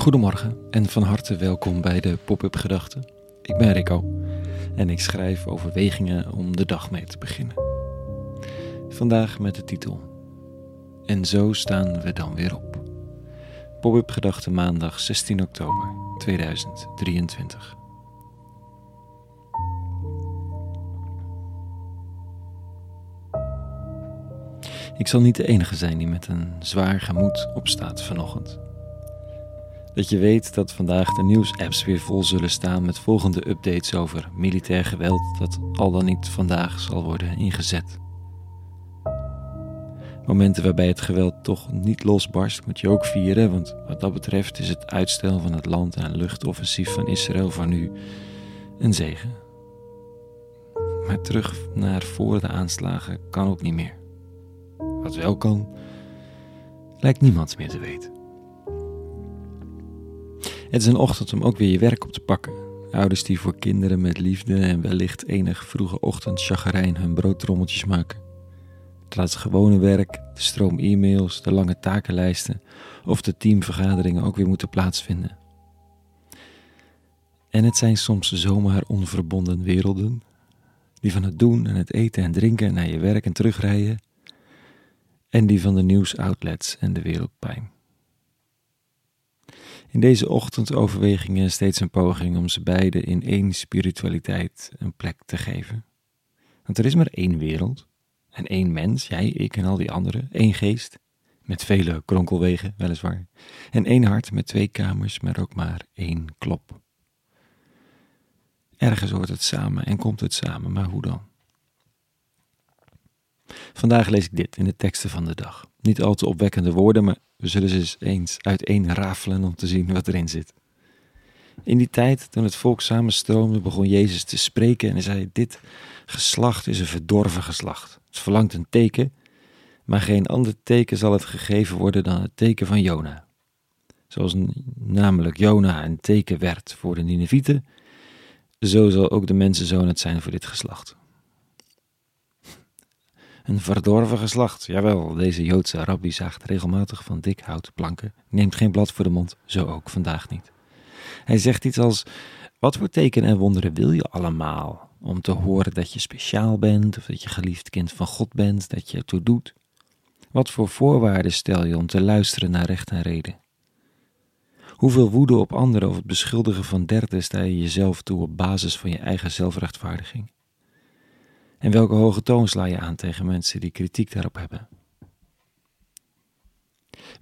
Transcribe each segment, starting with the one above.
Goedemorgen en van harte welkom bij de Pop-up Gedachten. Ik ben Rico en ik schrijf overwegingen om de dag mee te beginnen. Vandaag met de titel En zo staan we dan weer op. Pop-up Gedachten maandag 16 oktober 2023. Ik zal niet de enige zijn die met een zwaar gemoed opstaat vanochtend. Dat je weet dat vandaag de nieuwsapps weer vol zullen staan met volgende updates over militair geweld dat al dan niet vandaag zal worden ingezet. Momenten waarbij het geweld toch niet losbarst moet je ook vieren, want wat dat betreft is het uitstel van het land- en luchtoffensief van Israël voor nu een zegen. Maar terug naar voor de aanslagen kan ook niet meer. Wat wel kan, lijkt niemand meer te weten. Het is een ochtend om ook weer je werk op te pakken. Ouders die voor kinderen met liefde en wellicht enig vroege ochtend chagrijn hun broodtrommeltjes maken. Terwijl het gewone werk, de stroom e-mails, de lange takenlijsten of de teamvergaderingen ook weer moeten plaatsvinden. En het zijn soms zomaar onverbonden werelden, die van het doen en het eten en drinken naar je werk en terugrijden, en die van de nieuwsoutlets en de wereldpijn. In deze ochtendoverwegingen steeds een poging om ze beide in één spiritualiteit een plek te geven. Want er is maar één wereld en één mens, jij, ik en al die anderen, één geest, met vele kronkelwegen weliswaar, en één hart met twee kamers, maar ook maar één klop. Ergens hoort het samen en komt het samen, maar hoe dan? Vandaag lees ik dit in de teksten van de dag. Niet al te opwekkende woorden, maar we zullen ze eens, eens uiteen rafelen om te zien wat erin zit. In die tijd, toen het volk samenstroomde, begon Jezus te spreken en hij zei: Dit geslacht is een verdorven geslacht. Het verlangt een teken, maar geen ander teken zal het gegeven worden dan het teken van Jona. Zoals namelijk Jona een teken werd voor de Ninevieten, zo zal ook de mensenzoon het zijn voor dit geslacht. Een verdorven geslacht. Jawel, deze Joodse rabbi zaagt regelmatig van dik hout planken. Neemt geen blad voor de mond, zo ook vandaag niet. Hij zegt iets als: Wat voor tekenen en wonderen wil je allemaal? Om te horen dat je speciaal bent, of dat je geliefd kind van God bent, dat je ertoe doet. Wat voor voorwaarden stel je om te luisteren naar recht en reden? Hoeveel woede op anderen of het beschuldigen van derden sta je jezelf toe op basis van je eigen zelfrechtvaardiging? En welke hoge toon sla je aan tegen mensen die kritiek daarop hebben?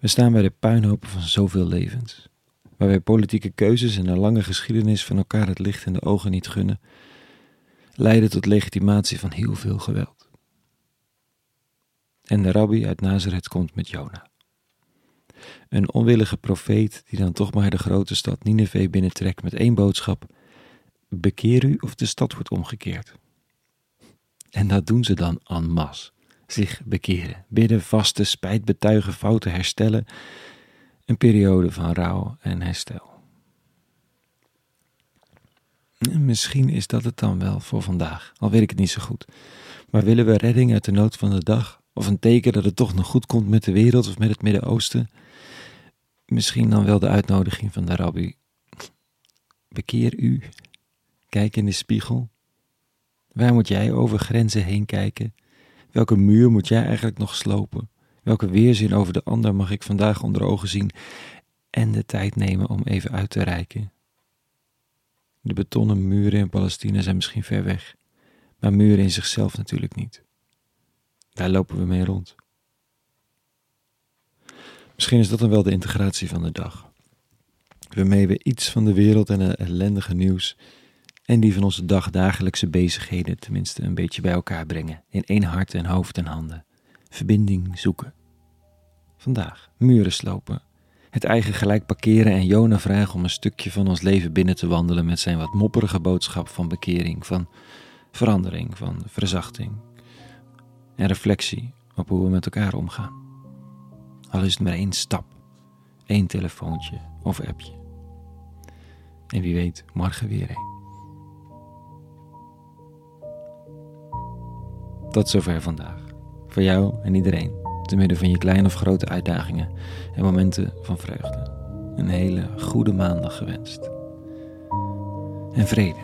We staan bij de puinhopen van zoveel levens, waarbij politieke keuzes en een lange geschiedenis van elkaar het licht in de ogen niet gunnen, leiden tot legitimatie van heel veel geweld. En de rabbi uit Nazareth komt met Jona. Een onwillige profeet die dan toch maar de grote stad Nineveh binnentrekt met één boodschap: bekeer u of de stad wordt omgekeerd. En dat doen ze dan en masse. Zich bekeren, bidden, vasten, spijt betuigen, fouten herstellen. Een periode van rouw en herstel. misschien is dat het dan wel voor vandaag, al weet ik het niet zo goed. Maar willen we redding uit de nood van de dag? Of een teken dat het toch nog goed komt met de wereld of met het Midden-Oosten? Misschien dan wel de uitnodiging van de rabbi. Bekeer u. Kijk in de spiegel Waar moet jij over grenzen heen kijken? Welke muur moet jij eigenlijk nog slopen? Welke weerzin over de ander mag ik vandaag onder ogen zien en de tijd nemen om even uit te reiken? De betonnen muren in Palestina zijn misschien ver weg, maar muren in zichzelf natuurlijk niet. Daar lopen we mee rond. Misschien is dat dan wel de integratie van de dag. Waarmee we iets van de wereld en het ellendige nieuws en die van onze dagdagelijkse bezigheden tenminste een beetje bij elkaar brengen, in één hart en hoofd en handen. Verbinding zoeken. Vandaag muren slopen, het eigen gelijk parkeren en Jona vragen om een stukje van ons leven binnen te wandelen met zijn wat mopperige boodschap van bekering, van verandering, van verzachting en reflectie op hoe we met elkaar omgaan. Al is het maar één stap, één telefoontje of appje. En wie weet, morgen weer een. Tot zover vandaag. Voor jou en iedereen, te midden van je kleine of grote uitdagingen en momenten van vreugde. een hele goede maandag gewenst. En vrede.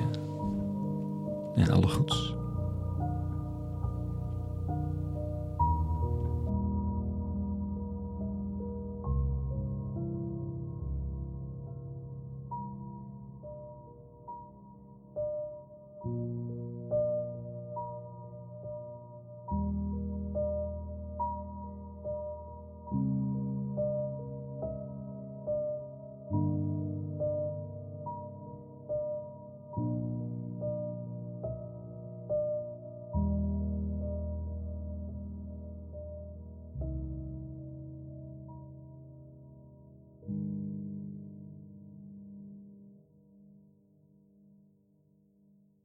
En alle goeds.